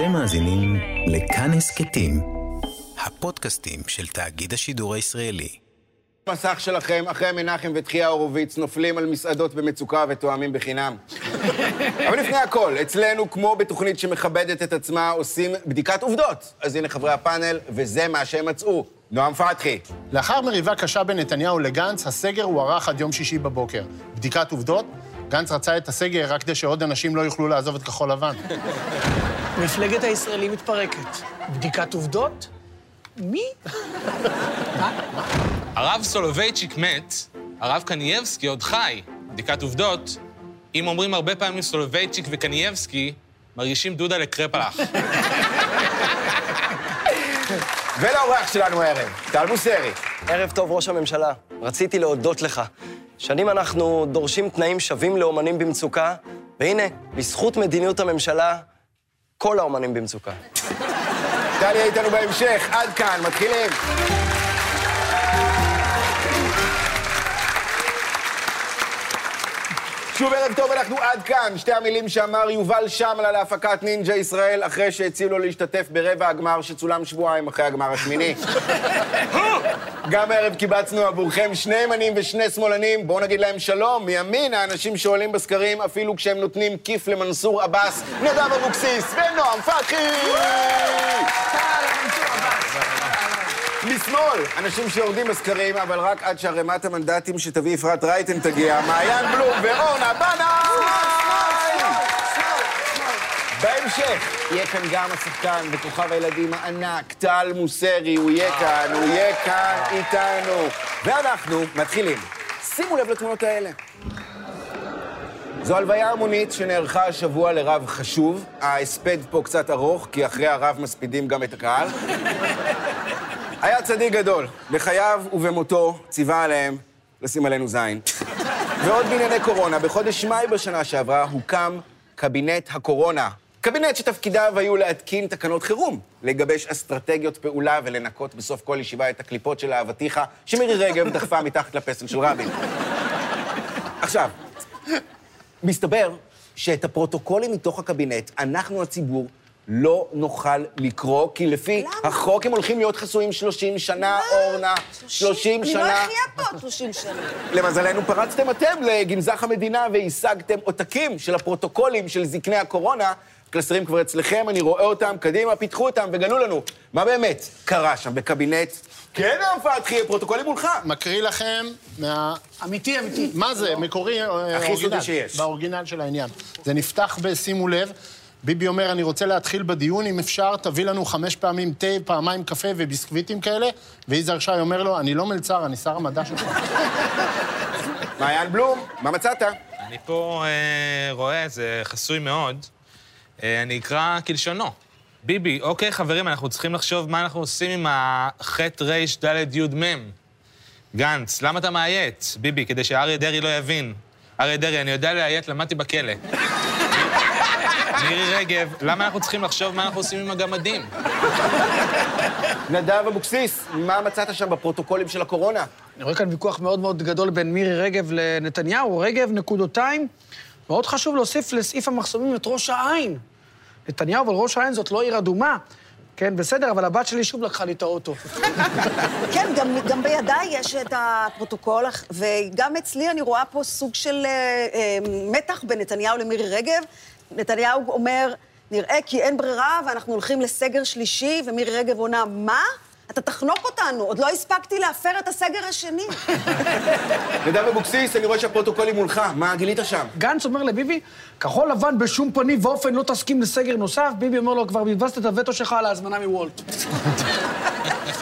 אתם מאזינים לכאן הסכתים, הפודקאסטים של תאגיד השידור הישראלי. המסך שלכם, אחרי מנחם ותחייה הורוביץ, נופלים על מסעדות במצוקה ותואמים בחינם. אבל לפני הכל, אצלנו, כמו בתוכנית שמכבדת את עצמה, עושים בדיקת עובדות. אז הנה חברי הפאנל, וזה מה שהם מצאו. נועם פתחי. לאחר מריבה קשה בין נתניהו לגנץ, הסגר הוארך עד יום שישי בבוקר. בדיקת עובדות, גנץ רצה את הסגר רק כדי שעוד אנשים לא יוכלו לעזוב את כחול לבן. מפלגת הישראלים מתפרקת. בדיקת עובדות? מי? הרב סולובייצ'יק מת, הרב קנייבסקי עוד חי. בדיקת עובדות, אם אומרים הרבה פעמים סולובייצ'יק וקנייבסקי, מרגישים דודה לקרפלח. ולאורח שלנו הערב, טל מוסרי. ערב טוב, ראש הממשלה. רציתי להודות לך. שנים אנחנו דורשים תנאים שווים לאומנים במצוקה, והנה, בזכות מדיניות הממשלה, כל האומנים במצוקה. יהיה איתנו בהמשך, עד כאן, מתחילים. שוב ערב טוב, אנחנו עד כאן. שתי המילים שאמר יובל שמלה להפקת נינג'ה ישראל אחרי שהציעו לו להשתתף ברבע הגמר שצולם שבועיים אחרי הגמר השמיני. גם הערב קיבצנו עבורכם שני ימנים ושני שמאלנים. בואו נגיד להם שלום. מימין, האנשים שעולים בסקרים אפילו כשהם נותנים כיף למנסור עבאס, נדב אבוקסיס ונועם פתחי! משמאל, אנשים שיורדים בסקרים, אבל רק עד שערימת המנדטים שתביא אפרת רייטן תגיע, מעיין בלום ואורנה בנאי! בהמשך יהיה כאן גם השחקן וכוכב הילדים הענק, טל מוסרי, הוא יהיה כאן, הוא יהיה כאן איתנו. ואנחנו מתחילים. שימו לב לתמונות האלה. זו הלוויה המונית שנערכה השבוע לרב חשוב. ההספד פה קצת ארוך, כי אחרי הרב מספידים גם את הקהל. היה צדיק גדול. בחייו ובמותו ציווה עליהם לשים עלינו זין. ועוד בענייני קורונה, בחודש מאי בשנה שעברה הוקם קבינט הקורונה. קבינט שתפקידיו היו להתקין תקנות חירום, לגבש אסטרטגיות פעולה ולנקות בסוף כל ישיבה את הקליפות של אהבתיך, שמירי רגב דחפה מתחת לפסל של רבין. עכשיו, מסתבר שאת הפרוטוקולים מתוך הקבינט, אנחנו הציבור לא נוכל לקרוא, כי לפי למה? החוק הם הולכים להיות חסויים 30 שנה, אורנה. 30 אני שנה. לא אחיה פה עוד 30 שנה. למזלנו פרצתם אתם לגנזך המדינה והשגתם עותקים של הפרוטוקולים של זקני הקורונה. קלסרים כבר אצלכם, אני רואה אותם, קדימה, פיתחו אותם וגלו לנו מה באמת קרה שם בקבינט. כן, נועם פתחי, הפרוטוקולים מולך. מקריא לכם מה... אמיתי, אמיתי. מה זה? מקורי, אה, הכי אורגינל. סודי שיש. באורגינל של העניין. זה נפתח בשימו לב. ביבי אומר, אני רוצה להתחיל בדיון, אם אפשר, תביא לנו חמש פעמים תה, פעמיים קפה וביסקוויטים כאלה. ויזהר שי אומר לו, אני לא מלצר, אני שר המדע שלך. מעיין בלום, מה מצאת? אני פה אה, רואה, זה חסוי מאוד. אה, אני אקרא כלשונו. ביבי, אוקיי, חברים, אנחנו צריכים לחשוב מה אנחנו עושים עם החטא רייש דלת יוד מם. גנץ, למה אתה מאיית? ביבי, כדי שאריה דרעי לא יבין. אריה דרעי, אני יודע לאיית, למדתי בכלא. מירי רגב, למה אנחנו צריכים לחשוב מה אנחנו עושים עם הגמדים? נדב אבוקסיס, מה מצאת שם בפרוטוקולים של הקורונה? אני רואה כאן ויכוח מאוד מאוד גדול בין מירי רגב לנתניהו. רגב, נקודותיים. מאוד חשוב להוסיף לסעיף המחסומים את ראש העין. נתניהו, אבל ראש העין זאת לא עיר אדומה. כן, בסדר, אבל הבת שלי שוב לקחה לי את האוטו. כן, גם, גם בידיי יש את הפרוטוקול, וגם אצלי אני רואה פה סוג של אה, אה, מתח בין נתניהו למירי רגב. נתניהו אומר, נראה כי אין ברירה ואנחנו הולכים לסגר שלישי, ומירי רגב עונה, מה? אתה תחנוק אותנו, עוד לא הספקתי להפר את הסגר השני. נדב אבוקסיס, אני רואה שהפרוטוקולים מולך, מה גילית שם? גנץ אומר לביבי, כחול לבן בשום פנים ואופן לא תסכים לסגר נוסף. ביבי אומר לו, כבר בזבזת את הווטו שלך על ההזמנה מוולט.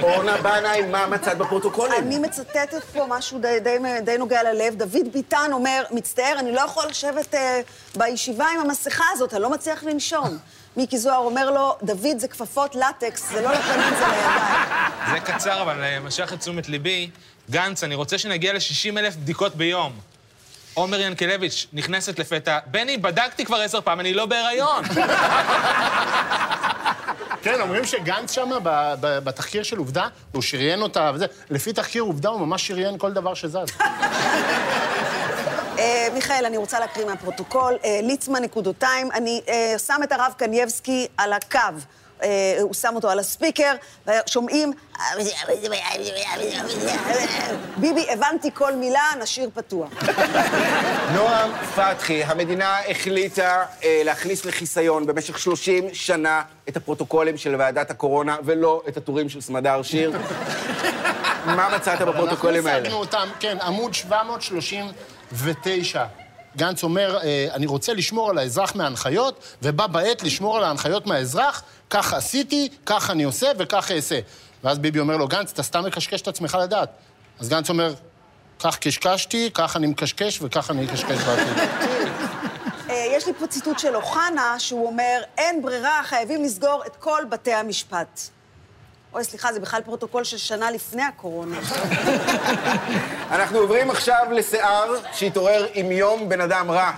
אורנה בנאי, מה מצאת בפרוטוקולים? אני מצטטת פה משהו די, די, די נוגע ללב. דוד ביטן אומר, מצטער, אני לא יכול לשבת אה, בישיבה עם המסכה הזאת, אני לא מצליח לנשום. מיקי זוהר אומר לו, דוד, זה כפפות לטקס, זה לא לפנים, זה לידיים. זה קצר, אבל אה, משך את תשומת ליבי. גנץ, אני רוצה שנגיע ל-60 אלף בדיקות ביום. עומר ינקלביץ' נכנסת לפתע, בני, בדקתי כבר עשר פעם, אני לא בהיריון. כן, אומרים שגנץ שם, בתחקיר של עובדה, הוא שריין אותה וזה. לפי תחקיר עובדה, הוא ממש שריין כל דבר שזז. אה, מיכאל, אני רוצה להקריא מהפרוטוקול. אה, ליצמן נקודותיים, אני אה, שם את הרב קנייבסקי על הקו. הוא שם אותו על הספיקר, ושומעים... ביבי, הבנתי כל מילה, נשאיר פתוח. נועם פתחי, המדינה החליטה להכניס לחיסיון במשך 30 שנה את הפרוטוקולים של ועדת הקורונה, ולא את הטורים של סמדר שיר. מה מצאת בפרוטוקולים אנחנו האלה? השגנו אותם, כן, עמוד 739. גנץ אומר, אה, אני רוצה לשמור על האזרח מההנחיות, ובה בעת לשמור על ההנחיות מהאזרח, כך עשיתי, כך אני עושה וכך אעשה. ואז ביבי אומר לו, גנץ, אתה סתם מקשקש את עצמך לדעת. אז גנץ אומר, כך קשקשתי, כך אני מקשקש וכך אני אקשקש בעתיד. אה, יש לי פה ציטוט של אוחנה, שהוא אומר, אין ברירה, חייבים לסגור את כל בתי המשפט. אוי, סליחה, זה בכלל פרוטוקול של שנה לפני הקורונה. אנחנו עוברים עכשיו לשיער שהתעורר עם יום בן אדם רע.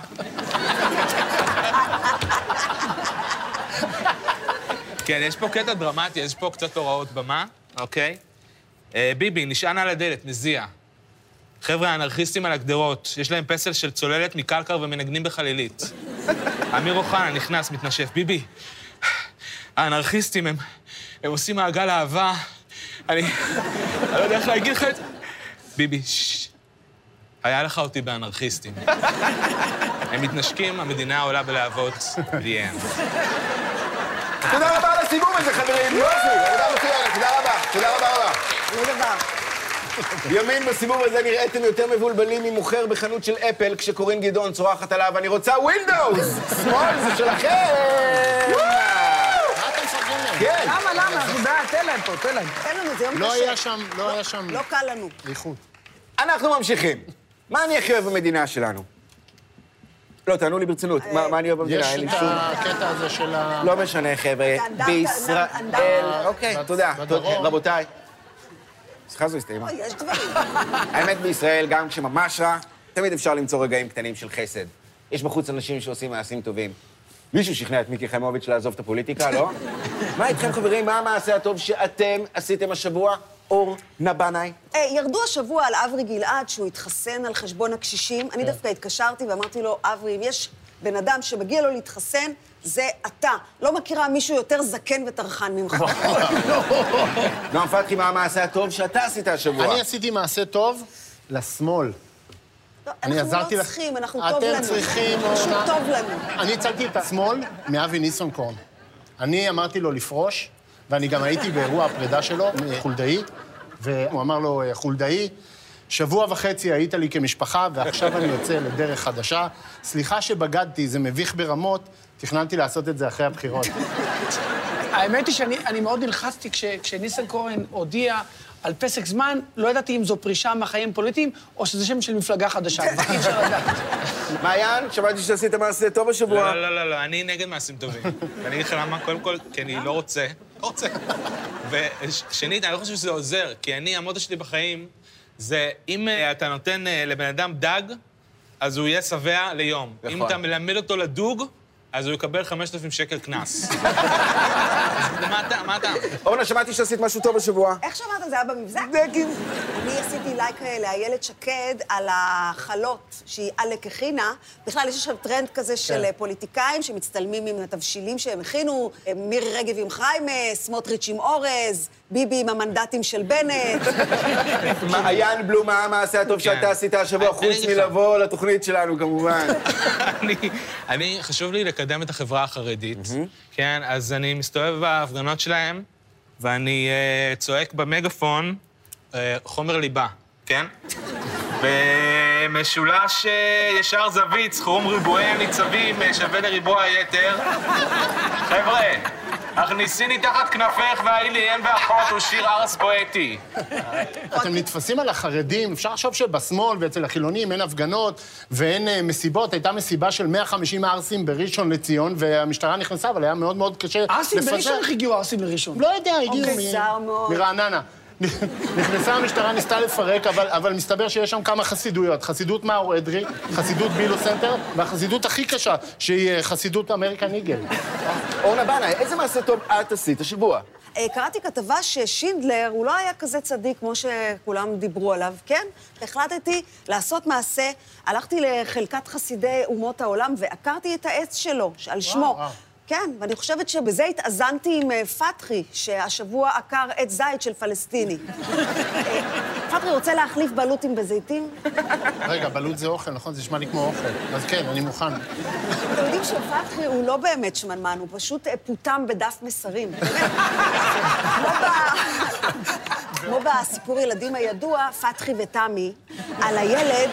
כן, יש פה קטע דרמטי, יש פה קצת הוראות במה, אוקיי? אה, ביבי, נשען על הדלת, מזיע. חבר'ה, האנרכיסטים על הגדרות, יש להם פסל של צוללת מקלקר ומנגנים בחלילית. אמיר אוחנה נכנס, מתנשף. ביבי, האנרכיסטים, הם, הם עושים מעגל אהבה. אני, לא יודע איך להגיד לך את זה. ביבי, ששש. היה לך אותי באנרכיסטים. הם מתנשקים, המדינה עולה בלהבות. The end. תודה רבה על הסיבוב הזה, חברים. יופי, עבודה מצוינת, תודה רבה. תודה רבה רבה. לא דבר. ימין בסיבוב הזה נראיתם יותר מבולבלים ממוכר בחנות של אפל כשקורין גדעון צורחת עליו, אני רוצה ווינדוס! שמאל זה שלכם! מה אתם מפרגנים להם? כן. למה, למה? אנחנו בעד, תן להם פה, תן להם. תן לנו, זה יום קשה. לא היה שם, לא היה שם לא קל לנו. איכות. אנחנו ממשיכים. מה אני הכי אוהב במדינה שלנו? לא, תענו לי ברצינות. מה אני אוהב במדינה? יש אין לי את שום... הקטע הזה של ה... לא משנה, חבר'ה. בישראל... אוקיי, תודה. רבותיי. סליחה, זו הסתיימה. יש דברים. האמת בישראל, גם כשממש רע, תמיד אפשר למצוא רגעים קטנים של חסד. יש בחוץ אנשים שעושים מעשים טובים. מישהו שכנע את מיקי חיימוביץ' לעזוב את הפוליטיקה, לא? מה איתכם, חברים? מה המעשה הטוב שאתם עשיתם השבוע? אור נבנאי. אה, ירדו השבוע על אברי גלעד שהוא התחסן על חשבון הקשישים. אני דווקא התקשרתי ואמרתי לו, אברי, אם יש בן אדם שמגיע לו להתחסן, זה אתה. לא מכירה מישהו יותר זקן וטרחן ממך. נועם פתחי, מה המעשה הטוב שאתה עשית השבוע? אני עשיתי מעשה טוב לשמאל. לא, אנחנו לא לך. צריכים, אנחנו טוב לנו. אתם צריכים... פשוט אורנה. טוב לנו. אני הצלתי את השמאל מאבי ניסנקורן. אני אמרתי לו לפרוש, ואני גם הייתי באירוע הפרידה שלו, חולדאי, והוא אמר לו, חולדאי, שבוע וחצי היית לי כמשפחה, ועכשיו אני יוצא לדרך חדשה. סליחה שבגדתי, זה מביך ברמות, תכננתי לעשות את זה אחרי הבחירות. האמת היא שאני אני מאוד נלחצתי כש, כשניסנקורן הודיע על פסק זמן, לא ידעתי אם זו פרישה מהחיים הפוליטיים, או שזה שם של מפלגה חדשה. אי אפשר לדעת. מעיין, שמעתי שעשית מעשה טוב השבוע. לא, לא, לא, לא, אני נגד מעשים טובים. ואני אגיד לך למה, קודם כל, כי אני לא רוצה. לא רוצה. ושנית, אני לא חושב שזה עוזר, כי אני, המוטו שלי בחיים זה, אם אה, אתה נותן אה, לבן אדם דג, אז הוא יהיה שבע ליום. אם נכון. אתה מלמד אותו לדוג, אז הוא יקבל 5,000 שקל קנס. מה אתה- מה אתה? אורנה, שמעתי שעשית משהו טוב השבוע. איך שאמרת, זה היה במבזק? אני עשיתי לייק לאיילת שקד על החלות שהיא עלק הכינה. בכלל, יש עכשיו טרנד כזה של כן. פוליטיקאים שמצטלמים עם התבשילים שהם הכינו, מירי רגב עם חריימה, סמוטריץ' עם אורז, ביבי עם המנדטים של בנט. מעיין בלום, מה המעשה הטוב כן. שאתה עשית השבוע, חוץ. מלבוא לתוכנית שלנו, כמובן. אני, אני, חשוב לי לקדם את החברה החרדית, כן? אז אני מסתובב בהפגנות שלהם, ואני uh, צועק במגפון uh, חומר ליבה, כן? במשולש uh, ישר זווית, סכום ריבועי הניצבים uh, שווה לריבוע היתר. חבר'ה, הכניסיני תחת כנפך והאי לי אם ואחות הוא שיר ארס פואטי. אתם נתפסים על החרדים, אפשר לחשוב שבשמאל ואצל החילונים אין הפגנות ואין אה, מסיבות. הייתה מסיבה של 150 ערסים בראשון לציון, והמשטרה נכנסה, אבל היה מאוד מאוד קשה ערסים לפזר. בראשון איך הגיעו ערסים לראשון? לא יודע, הגיעו אוקיי. מרעננה. נכנסה המשטרה, ניסתה לפרק, אבל, אבל מסתבר שיש שם כמה חסידויות. חסידות מאור אדרי, חסידות בילו סנטר, והחסידות הכי קשה, שהיא אה, חסידות אמריקן איגל. אורנה בנאי, איזה מעשה טוב את עשית השבוע? אה, קראתי כתבה ששינדלר, הוא לא היה כזה צדיק כמו שכולם דיברו עליו, כן? החלטתי לעשות מעשה, הלכתי לחלקת חסידי אומות העולם ועקרתי את העץ שלו, על שמו. וואו. כן, ואני חושבת שבזה התאזנתי עם אה, פתחי, שהשבוע עקר עץ זית של פלסטיני. אה, פתחי רוצה להחליף בלוטים בזיתים? רגע, בלוט זה אוכל, נכון? זה נשמע לי כמו אוכל. אז כן, אני מוכן. אתם יודעים שפתחי הוא לא באמת שמנמן, הוא פשוט אה, פוטם בדף מסרים. באמת. כמו בסיפור ילדים הידוע, פתחי ותמי, על הילד,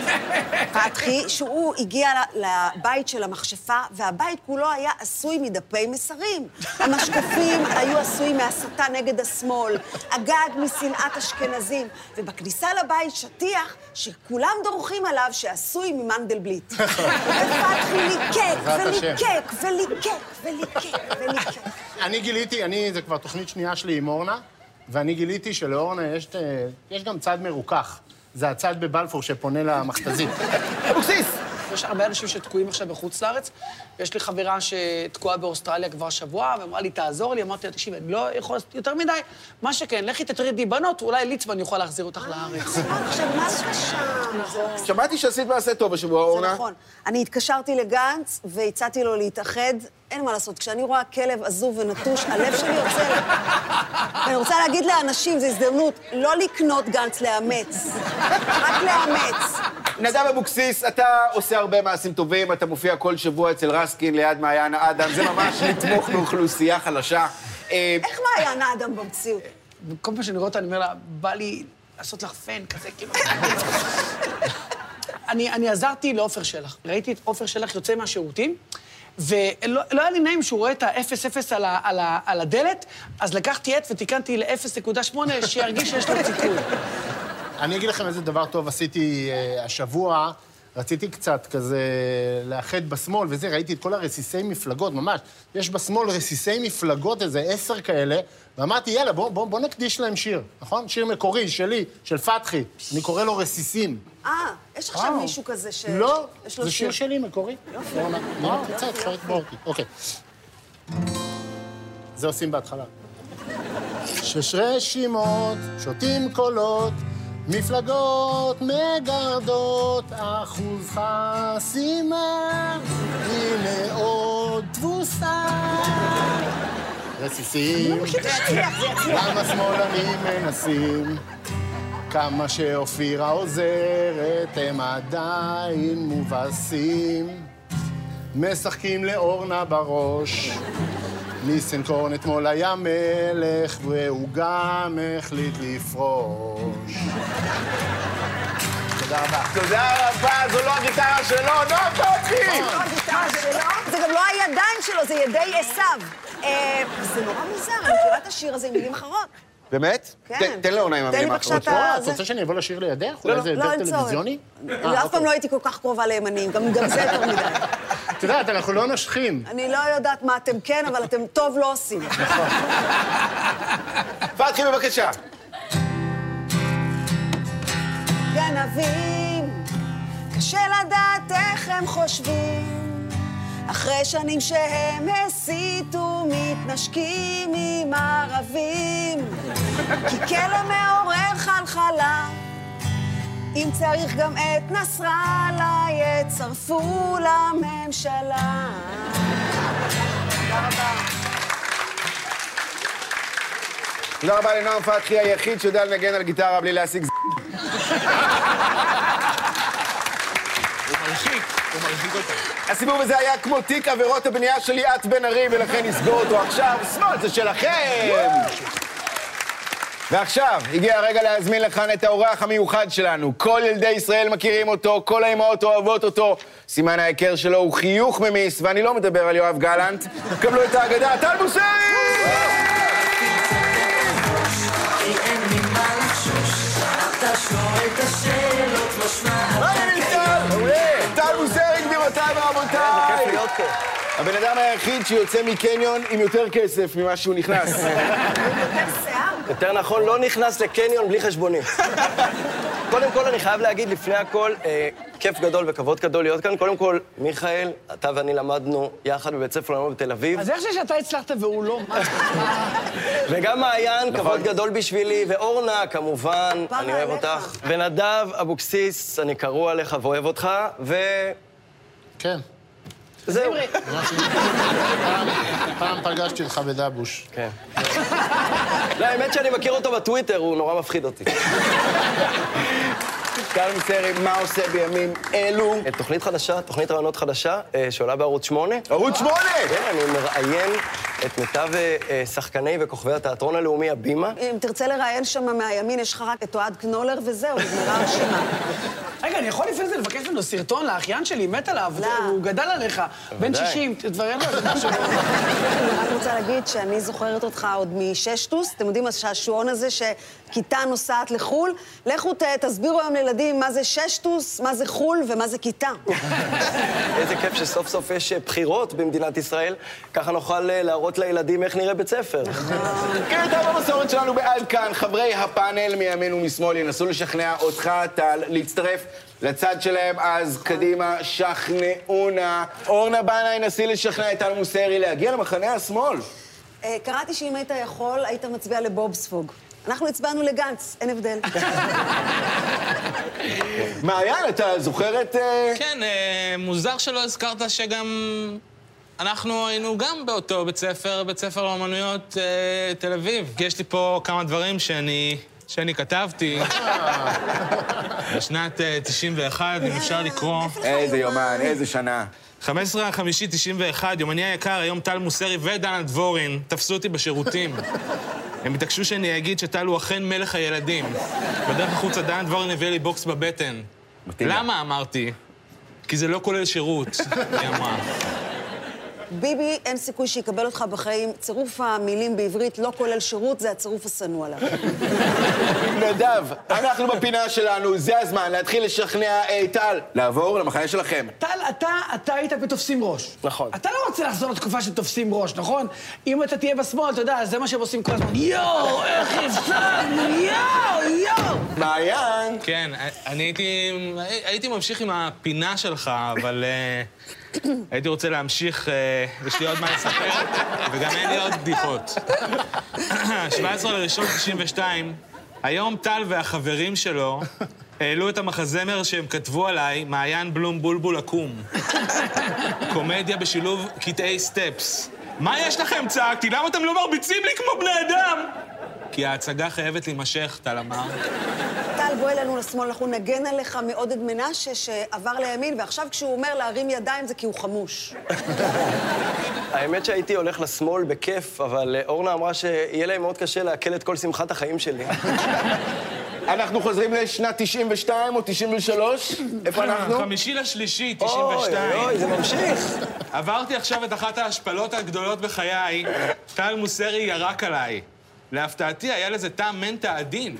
פתחי, שהוא הגיע לבית של המכשפה, והבית כולו היה עשוי מדפי מסרים. המשקפים היו עשויים מהסתה נגד השמאל, הגג משנאת אשכנזים, ובכניסה לבית שטיח שכולם דורכים עליו שעשוי ממנדלבליט. ופתחי ליקק. וליקק, וליקק, וליקק, וליקק. אני גיליתי, אני, זה כבר תוכנית שנייה שלי עם אורנה, ואני גיליתי שלאורנה יש, אה, יש גם צד מרוכך. זה הצד בבלפור שפונה למכתזית. אבוקסיס! יש הרבה אנשים שתקועים עכשיו בחוץ לארץ. יש לי חברה שתקועה באוסטרליה כבר שבוע, ואמרה לי, תעזור לי. אמרתי לה, תקשיבי, אני לא יכול לעשות יותר מדי. מה שכן, לכי תטרידי בנות, אולי ליצמן יוכל להחזיר אותך לארץ. עכשיו, מה זה שם? שמעתי שעשית מעשה טוב השבוע, זה אורנה. נכון. אני התקשרתי לגנץ והצעתי לו להתאחד. אין מה לעשות, כשאני רואה כלב עזוב ונטוש, הלב שלי יוצא לי. ואני רוצה להגיד לאנשים, זו הזדמנות, לא לקנות גנץ, לאמץ. רק לאמץ. נדב אבוקסיס, אתה עושה הרבה מעשים טובים, אתה מופיע כל שבוע אצל רסקין ליד מעיין האדם, זה ממש לתמוך באוכלוסייה חלשה. אה, איך מעיין האדם במציאות? כל פעם שאני רואה אותה, אני אומר לה, בא לי לעשות לך פן כזה, כאילו... אני, אני עזרתי לעופר שלח. ראיתי את עופר שלח יוצא מהשירותים, ולא לא היה לי נעים שהוא רואה את ה-0-0 על, ה- על, ה- על הדלת, אז לקחתי עט ותיקנתי ל-0.8, שירגיש שיש לו סיכוי. אני אגיד לכם איזה דבר טוב עשיתי אה, השבוע. רציתי קצת כזה לאחד בשמאל וזה, ראיתי את כל הרסיסי מפלגות, ממש. יש בשמאל רסיסי מפלגות, איזה עשר כאלה, ואמרתי, יאללה, בוא, בוא, בוא נקדיש להם שיר, נכון? שיר מקורי, שלי, של פתחי. אני קורא לו רסיסים. אה, יש עכשיו. מישהו כזה ש... לא, זה שיר שלי מקורי. יופי. וואו, קצת, חלק באורטי. אוקיי. זה עושים בהתחלה. שש רשימות, שותים קולות, מפלגות מגרדות, אחוז חסימה, הנה עוד תבוסה. רסיסים, למה שמאלנים מנסים? כמה שאופירה עוזרת, הם עדיין מובסים. משחקים לאורנה בראש. ניסנקורן אתמול היה מלך, והוא גם החליט לפרוש. תודה רבה. תודה רבה, זו לא הגיטרה שלו, נועם פרצי! לא הגיטרה שלו, זה גם לא הידיים שלו, זה ידי עשיו. אה, זה נורא מוזר, אני מכירה את השיר הזה עם מילים אחרות. באמת? כן. תן- לאורנה עם תן לי המילים בבקשה האחרות. את ה- את זה- רוצה שאני אבוא לשיר לידך? אולי זה לא, יותר אין צורך. טלוויזיוני? אני אה, אף אוקיי. פעם לא הייתי כל כך קרובה לימנים, גם גם זה יותר מדי. את יודעת, אנחנו לא נושכים. אני לא יודעת מה אתם כן, אבל אתם טוב לא עושים. פתחי, בבקשה. גנבים, קשה לדעת איך הם חושבים. אחרי שנים שהם הסיתו, מתנשקים עם ערבים. כי כלא מעורר חלחלה, אם צריך גם את נסראללה, יצרפו לממשלה. תודה רבה. תודה רבה לנועם פתחי, היחיד שיודע לנגן על גיטרה בלי להשיג ז... הסיבוב הזה היה כמו תיק עבירות הבנייה של ליאת בן ארי, ולכן נסגור אותו עכשיו. שמאל זה שלכם! ועכשיו, הגיע הרגע להזמין לכאן את האורח המיוחד שלנו. כל ילדי ישראל מכירים אותו, כל האימהות אוהבות אותו. סימן ההיכר שלו הוא חיוך ממיס, ואני לא מדבר על יואב גלנט. קבלו את ההגדה, טל בוסרי! הבן אדם היחיד שיוצא מקניון עם יותר כסף ממה שהוא נכנס. יותר נכון, לא נכנס לקניון בלי חשבונית. קודם כל, אני חייב להגיד לפני הכל, אה, כיף גדול וכבוד גדול להיות כאן. קודם כל, מיכאל, אתה ואני למדנו יחד בבית ספר למוד בתל אביב, אז איך זה שאתה הצלחת והוא לא? וגם מעיין, כבוד גדול בשבילי, ואורנה, כמובן, אני אוהב. אותך. ונדב אבוקסיס, אני קרוע עליך ואוהב אותך, וזהו. כן. פעם- פעם פגשתי אותך בדבוש. כן. לא, האמת שאני מכיר אותו בטוויטר, הוא נורא מפחיד אותי. טל מוסרי, מה עושה בימים אלו? אה, תוכנית חדשה, תוכנית רעיונות חדשה, אה, שעולה בערוץ 8. ערוץ 8! כן, אני מראיין את מיטב אה, אה, שחקני וכוכבי התיאטרון הלאומי, הבימה. אם תרצה לראיין שם מהימין, יש לך רק את אוהד קנולר וזהו, נגמרה הרשימה. רגע, אני יכול לפני זה לבקש ממנו סרטון לאחיין שלי, מת עליו, לא. הוא גדל עליך, בן בוודאי. 60, תברר לו איזה משהו. אני רק רוצה להגיד שאני זוכרת אותך עוד מששטוס. אתם יודעים, השעשועון הזה שכיתה נוסעת לחו"ל? לכו ת, תסבירו היום לילדים מה זה ששטוס, מה זה חו"ל ומה זה כיתה. איזה כיף שסוף סוף יש אה, בחירות במדינת ישראל, ככה נוכל אה, להראות לילדים איך נראה בית ספר. כן, טוב, במסורת שלנו בעד כאן, חברי הפאנל מימין ומשמאל ינסו לשכנע אותך, טל, להצטרף לצד שלהם, אז קדימה, שכנעונה. אורנה בנאי, נסי לשכנע את טל מוסרי להגיע למחנה השמאל. אה, קראתי שאם היית יכול, היית מצביע לבובספוג. אנחנו הצבענו לגנץ, אין הבדל. מעיין, אתה זוכר את... אה, כן, אה, מוזר שלא הזכרת שגם אנחנו היינו גם באותו בית ספר, בית ספר לאומנויות אה, תל אביב. יש לי פה כמה דברים שאני, שאני כתבתי בשנת אה, 91, אם אפשר לקרוא. איזה יומן, איזה שנה. 15 במאי 91, יומני היקר, היום טל מוסרי ודנה דבורין תפסו אותי בשירותים. הם התעקשו שאני אגיד שטל הוא אכן מלך הילדים. בדרך החוצה דנה דבורין הביאה לי בוקס בבטן. למה? אמרתי. כי זה לא כולל שירות, היא אמרה. ביבי, אין סיכוי שיקבל אותך בחיים. צירוף המילים בעברית לא כולל שירות, זה הצירוף השנוא עליו. נדב, אנחנו בפינה שלנו, זה הזמן להתחיל לשכנע את טל לעבור למחנה שלכם. טל, אתה, אתה היית בתופסים ראש. נכון. אתה לא רוצה לחזור לתקופה של תופסים ראש, נכון? אם אתה תהיה בשמאל, אתה יודע, זה מה שהם עושים כל הזמן. יואו, איך הפסדנו, יואו, יואו! מעיין! כן, אני הייתי, הייתי ממשיך עם הפינה שלך, אבל אה, הייתי רוצה להמשיך, אה, יש לי עוד מה לספר, וגם אין לי עוד בדיחות. 17 לראשון 92, היום טל והחברים שלו העלו את המחזמר שהם כתבו עליי, מעיין בלום בולבול עקום. קומדיה בשילוב קטעי סטפס. מה יש לכם? צעקתי, למה אתם לא מרביצים לי כמו בני אדם? כי ההצגה חייבת להימשך, טל אמר. טל, בוא אלינו לשמאל, אנחנו נגן עליך מעודד מנשה שעבר לימין, ועכשיו כשהוא אומר להרים ידיים זה כי הוא חמוש. האמת שהייתי הולך לשמאל בכיף, אבל אה, אורנה אמרה שיהיה להם מאוד קשה לעכל את כל שמחת החיים שלי. אנחנו חוזרים לשנת 92 או 93? איפה אנחנו? חמישי לשלישי, אוי, 92. אוי, זה ממשיך. עברתי עכשיו את אחת ההשפלות הגדולות בחיי, טל מוסרי ירק עליי. להפתעתי, היה לזה טעם מנטה עדין.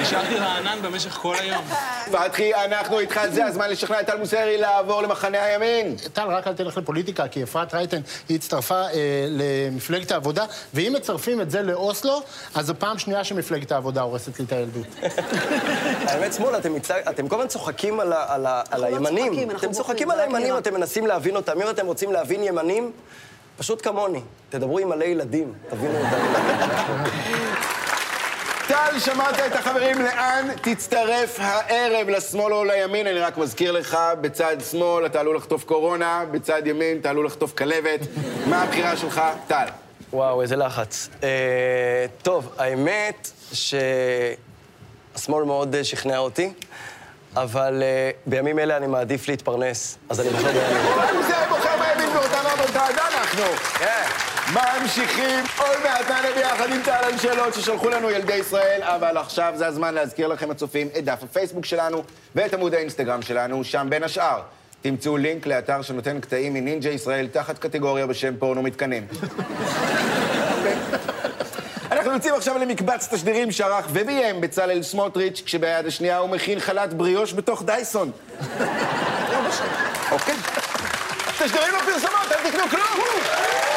נשארתי רענן במשך כל היום. פתחי, אנחנו איתך, זה הזמן לשכנע את טל מוסרי לעבור למחנה הימין. טל, רק אל תלך לפוליטיקה, כי אפרת רייטן, היא הצטרפה אה, למפלגת העבודה, ואם מצרפים את זה לאוסלו, אז זו פעם שנייה שמפלגת העבודה הורסת לי את הילדות. האמת, שמאל, אתם, מצג... אתם כל הזמן צוחקים על, ה... על, ה... על לא הימנים. אתם צוחקים על הימנים. אתם מנסים להבין אותם. אם אתם רוצים להבין ימנים, פשוט כמוני. תדברו עם מלא ילדים, תבינו אותם. טל, שמעת את החברים, לאן תצטרף הערב, לשמאל או לימין? אני רק מזכיר לך, בצד שמאל אתה עלול לחטוף קורונה, בצד ימין אתה עלול לחטוף כלבת. מה הבחירה שלך, טל? וואו, איזה לחץ. אה, טוב, האמת שהשמאל מאוד אה, שכנע אותי, אבל אה, בימים אלה אני מעדיף להתפרנס, אז אני בוחר. טל מוסרי בוחר בימין באותה רמות אנחנו. כן. ממשיכים, עוד מעט נענה ביחד עם טל על שאלות ששלחו לנו ילדי ישראל, אבל עכשיו זה הזמן להזכיר לכם הצופים את דף הפייסבוק שלנו ואת עמוד האינסטגרם שלנו, שם בין השאר. תמצאו לינק לאתר שנותן קטעים מנינג'ה ישראל תחת קטגוריה בשם פורנו מתקנים. אנחנו יוצאים עכשיו למקבץ תשדירים שערך וביים בצלאל סמוטריץ', כשביד השנייה הוא מכין חלת בריאוש בתוך דייסון. אוקיי. תשדירים בפרסומות, אל תקנו כלום!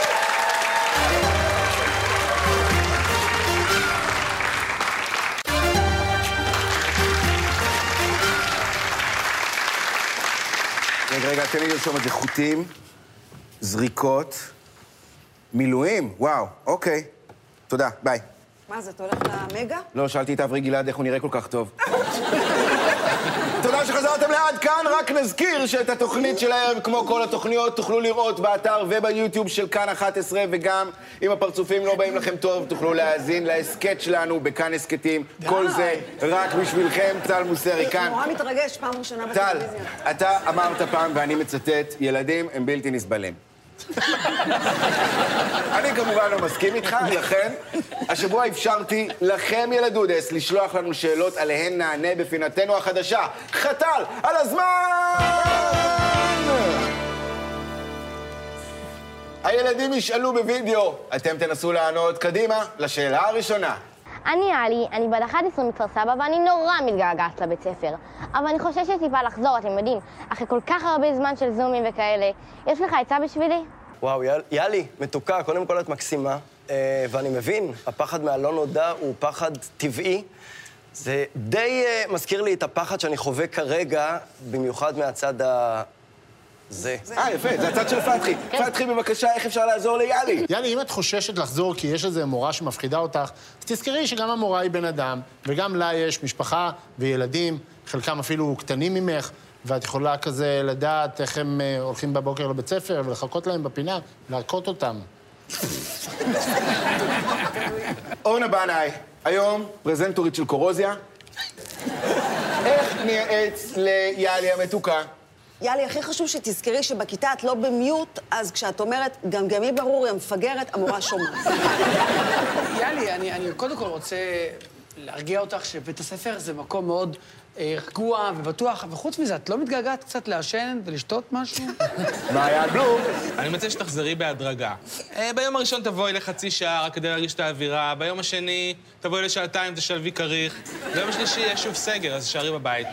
רגע, תן לי לרשום את זה. חוטים, זריקות, מילואים, וואו, אוקיי. תודה, ביי. מה זה, אתה הולך למגה? לא, שאלתי את אברי גלעד איך הוא נראה כל כך טוב. תודה שחזרתם לעד כאן, רק נזכיר שאת התוכנית שלהם, כמו כל התוכניות, תוכלו לראות באתר וביוטיוב של כאן 11, וגם אם הפרצופים לא באים לכם טוב, תוכלו להאזין להסכת שלנו בכאן הסכתים. כל זה רק בשבילכם, טל מוסרי כאן. נורא מתרגש, פעם ראשונה טל, בטלוויזיה. אתה אמרת פעם, ואני מצטט, ילדים הם בלתי נסבלים. אני כמובן לא מסכים איתך, לכן השבוע אפשרתי לכם, ילדודס, לשלוח לנו שאלות עליהן נענה בפינתנו החדשה. חתל על הזמן! הילדים ישאלו בווידאו, אתם תנסו לענות קדימה לשאלה הראשונה. אני עלי, אני בת 11 מכפר סבא ואני נורא מתגעגעת לבית ספר. אבל אני חוששת טיפה לחזור, אתם יודעים, אחרי כל כך הרבה זמן של זומים וכאלה. יש לך עצה בשבילי? וואו, יאל- יאלי, מתוקה, קודם כל את מקסימה, אה, ואני מבין, הפחד מהלא נודע הוא פחד טבעי. זה די אה, מזכיר לי את הפחד שאני חווה כרגע, במיוחד מהצד ה... זה. אה, יפה, זה הצד של פתחי. פתחי, בבקשה, איך אפשר לעזור ליאלי? יאללה, אם את חוששת לחזור כי יש איזו מורה שמפחידה אותך, אז תזכרי שגם המורה היא בן אדם, וגם לה יש משפחה וילדים, חלקם אפילו קטנים ממך, ואת יכולה כזה לדעת איך הם אה, הולכים בבוקר לבית ספר, ולחכות להם בפינה, להכות אותם. אורנה בנאי, היום פרזנטורית של קורוזיה. איך נייעץ ליאלי המתוקה? יאלי, הכי חשוב שתזכרי שבכיתה את לא במיוט, אז כשאת אומרת, גמגמי ברור, יא מפגרת, המורה שומעת. יאלי, אני, אני קודם כל רוצה להרגיע אותך שבית הספר זה מקום מאוד רגוע ובטוח, וחוץ מזה, את לא מתגעגעת קצת לעשן ולשתות משהו? מעיין בלום. אני מציע שתחזרי בהדרגה. אה, ביום הראשון תבואי לחצי שעה רק כדי להרגיש את האווירה, ביום השני תבואי לשעתיים, תשלבי כריך, ביום השלישי יהיה שוב סגר, אז תישארי בבית.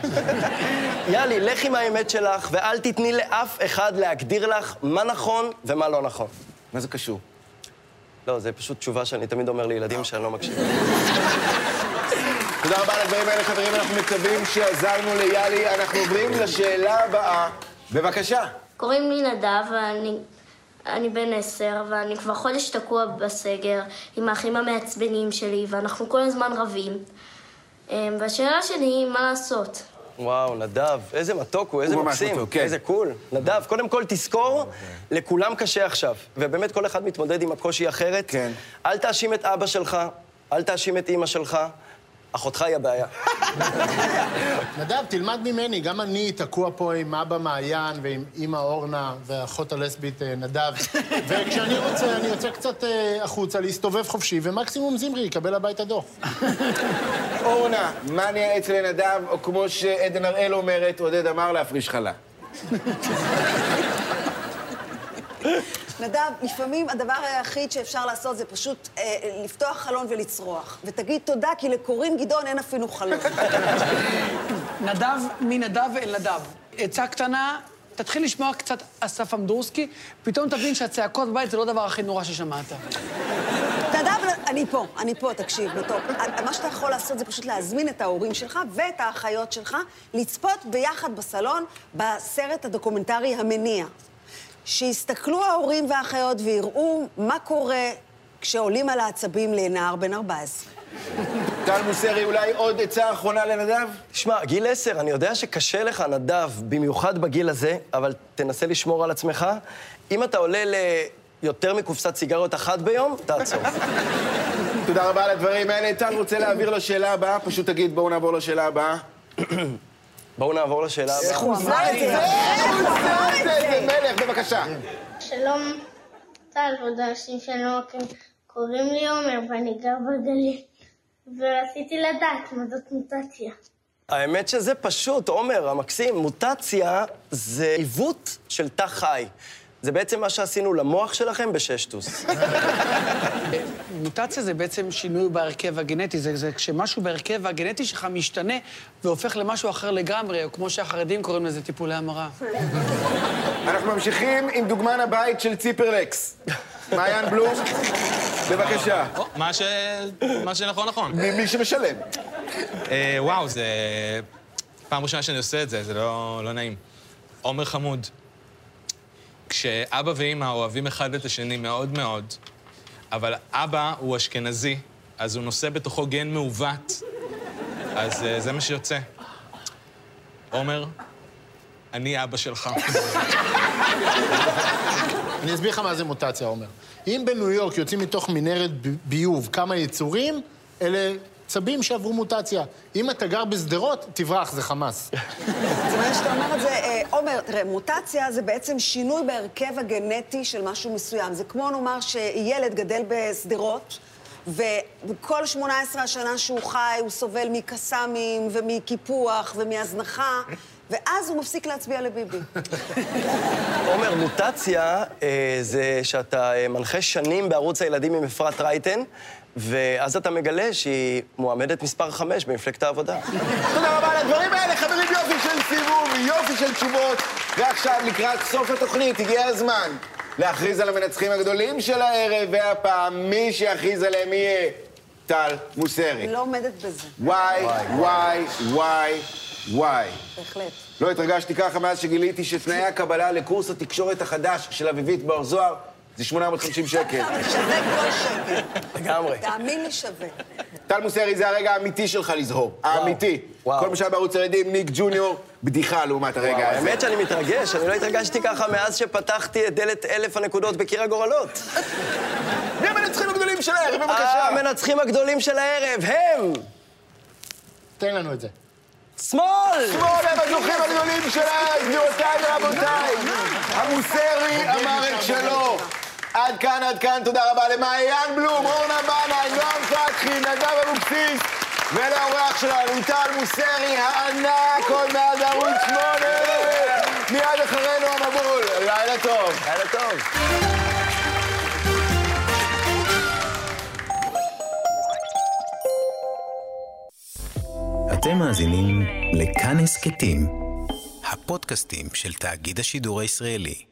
יאלי, לך עם האמת שלך, ואל תתני לאף אחד להגדיר לך מה נכון ומה לא נכון. מה זה קשור? לא, זה פשוט תשובה שאני תמיד אומר לילדים שאני לא מקשיב. תודה רבה על הדברים האלה, חברים. אנחנו מקווים שעזרנו ליאלי. אנחנו עוברים לשאלה הבאה. בבקשה. קוראים לי נדב, ואני אני בן עשר, ואני כבר חודש תקוע בסגר עם האחים המעצבנים שלי, ואנחנו כל הזמן רבים. אמ, והשאלה שלי היא, מה לעשות? וואו, נדב, איזה מתוק הוא, איזה הוא מקסים. מתוק, כן. איזה קול. נדב, קודם כל תזכור, לכולם קשה עכשיו. ובאמת כל אחד מתמודד עם הקושי אחרת. כן. אל תאשים את אבא שלך, אל תאשים את אימא שלך. אחותך היא הבעיה. נדב, תלמד ממני, גם אני תקוע פה עם אבא מעיין ועם אימא אורנה והאחות הלסבית אה, נדב. וכשאני רוצה, אני יוצא קצת אה, החוצה להסתובב חופשי, ומקסימום זמרי יקבל הביתה דוח. אורנה, מה נייעץ לנדב, או כמו שעדן הראל אומרת, עודד אמר להפריש חלה. נדב, לפעמים הדבר היחיד שאפשר לעשות זה פשוט אה, לפתוח חלון ולצרוח. ותגיד תודה, כי לקורין גדעון אין אפילו חלון. נדב מנדב אל נדב. עצה קטנה, תתחיל לשמוע קצת אסף אמדורסקי, פתאום תבין שהצעקות בבית זה לא הדבר הכי נורא ששמעת. נדב, אני פה, אני פה, תקשיב, מתוק. מה שאתה יכול לעשות זה פשוט להזמין את ההורים שלך ואת האחיות שלך לצפות ביחד בסלון בסרט הדוקומנטרי המניע. שיסתכלו ההורים והאחיות ויראו מה קורה כשעולים על העצבים לנער בן 14. טל מוסרי, אולי עוד עצה אחרונה לנדב? תשמע, גיל עשר, אני יודע שקשה לך, נדב, במיוחד בגיל הזה, אבל תנסה לשמור על עצמך. אם אתה עולה ליותר מקופסת סיגריות אחת ביום, תעצור. תודה רבה על הדברים האלה. טל רוצה להעביר לשאלה הבאה, פשוט תגיד, בואו נעבור לשאלה הבאה. בואו נעבור לשאלה הבאה. הוא אמר את זה. איזה מלך, בבקשה. שלום, טל, כבוד האנשים שאני לא מכיר. קוראים לי עומר ואני גר בגליל. ורציתי לדעת מה זאת מוטציה. האמת שזה פשוט, עומר, המקסים, מוטציה זה עיוות של תא חי. זה בעצם מה שעשינו למוח שלכם בששטוס. מוטציה זה בעצם שינוי בהרכב הגנטי, זה, זה כשמשהו בהרכב הגנטי שלך משתנה והופך למשהו אחר לגמרי, או כמו שהחרדים קוראים לזה טיפולי המרה. אנחנו ממשיכים עם דוגמן הבית של ציפרלקס. מעיין בלום, בבקשה. מה ש... מה שנכון, נכון. מי שמשלם. אה, וואו, זה... פעם ראשונה שאני עושה את זה, זה לא, לא נעים. עומר חמוד, כשאבא ואימא אוהבים אחד את השני מאוד מאוד, אבל אבא הוא אשכנזי, אז הוא נושא בתוכו גן מעוות, אז אה, זה מה שיוצא. עומר, אני אבא שלך. אני אסביר לך מה זה מוטציה, עומר. אם בניו יורק יוצאים מתוך מנהרת ביוב כמה יצורים, אלה צבים שעברו מוטציה. אם אתה גר בשדרות, תברח, זה חמאס. זאת אומרת שאתה אומר את זה, אה, עומר, תראה, מוטציה זה בעצם שינוי בהרכב הגנטי של משהו מסוים. זה כמו נאמר שילד גדל בשדרות, וכל 18 השנה שהוא חי, הוא סובל מקסאמים ומקיפוח ומהזנחה, ואז הוא מפסיק להצביע לביבי. עומר, מוטציה אה, זה שאתה אה, מנחה שנים בערוץ הילדים עם אפרת רייטן, ואז אתה מגלה שהיא מועמדת מספר 5 במפלגת העבודה. תודה רבה על הדברים האלה, חברים, יופי של סיבוב, יופי של תשובות. ועכשיו, לקראת סוף התוכנית, הגיע הזמן להכריז על המנצחים הגדולים של הערב, והפעם מי שיכריז עליהם יהיה טל מוסרי. לא עומדת בזה, וואי, וואי, וואי, וואי. בהחלט. לא התרגשתי ככה מאז שגיליתי שתנאי הקבלה לקורס התקשורת החדש של אביבית בר זוהר זה 850 שקל. שווה כל שקל. לגמרי. תאמין לי שווה. טל מוסרי, זה הרגע האמיתי שלך לזהור. האמיתי. כל מה שהיה בערוץ הילדים, ניק ג'וניור, בדיחה לעומת הרגע הזה. האמת שאני מתרגש, אני לא התרגשתי ככה מאז שפתחתי את דלת אלף הנקודות בקיר הגורלות. מי המנצחים הגדולים של הערב, בבקשה? המנצחים הגדולים של הערב הם... תן לנו את זה. שמאל! שמאל הם הזוכים הגדולים של הערב, גבירותיי ורבותיי. המוסרי אמר את שלו. עד כאן, עד כאן, תודה רבה למעיין בלום, אורנה בנאי, נועם פתחי, נדב אבוקסיס, ולאורח שלנו, טל מוסרי הענק, עוד מעט ערוץ 8. מיד אחרינו המבול. לילה טוב. לילה טוב. אתם מאזינים לכאן הסכתים, הפודקאסטים של תאגיד השידור הישראלי.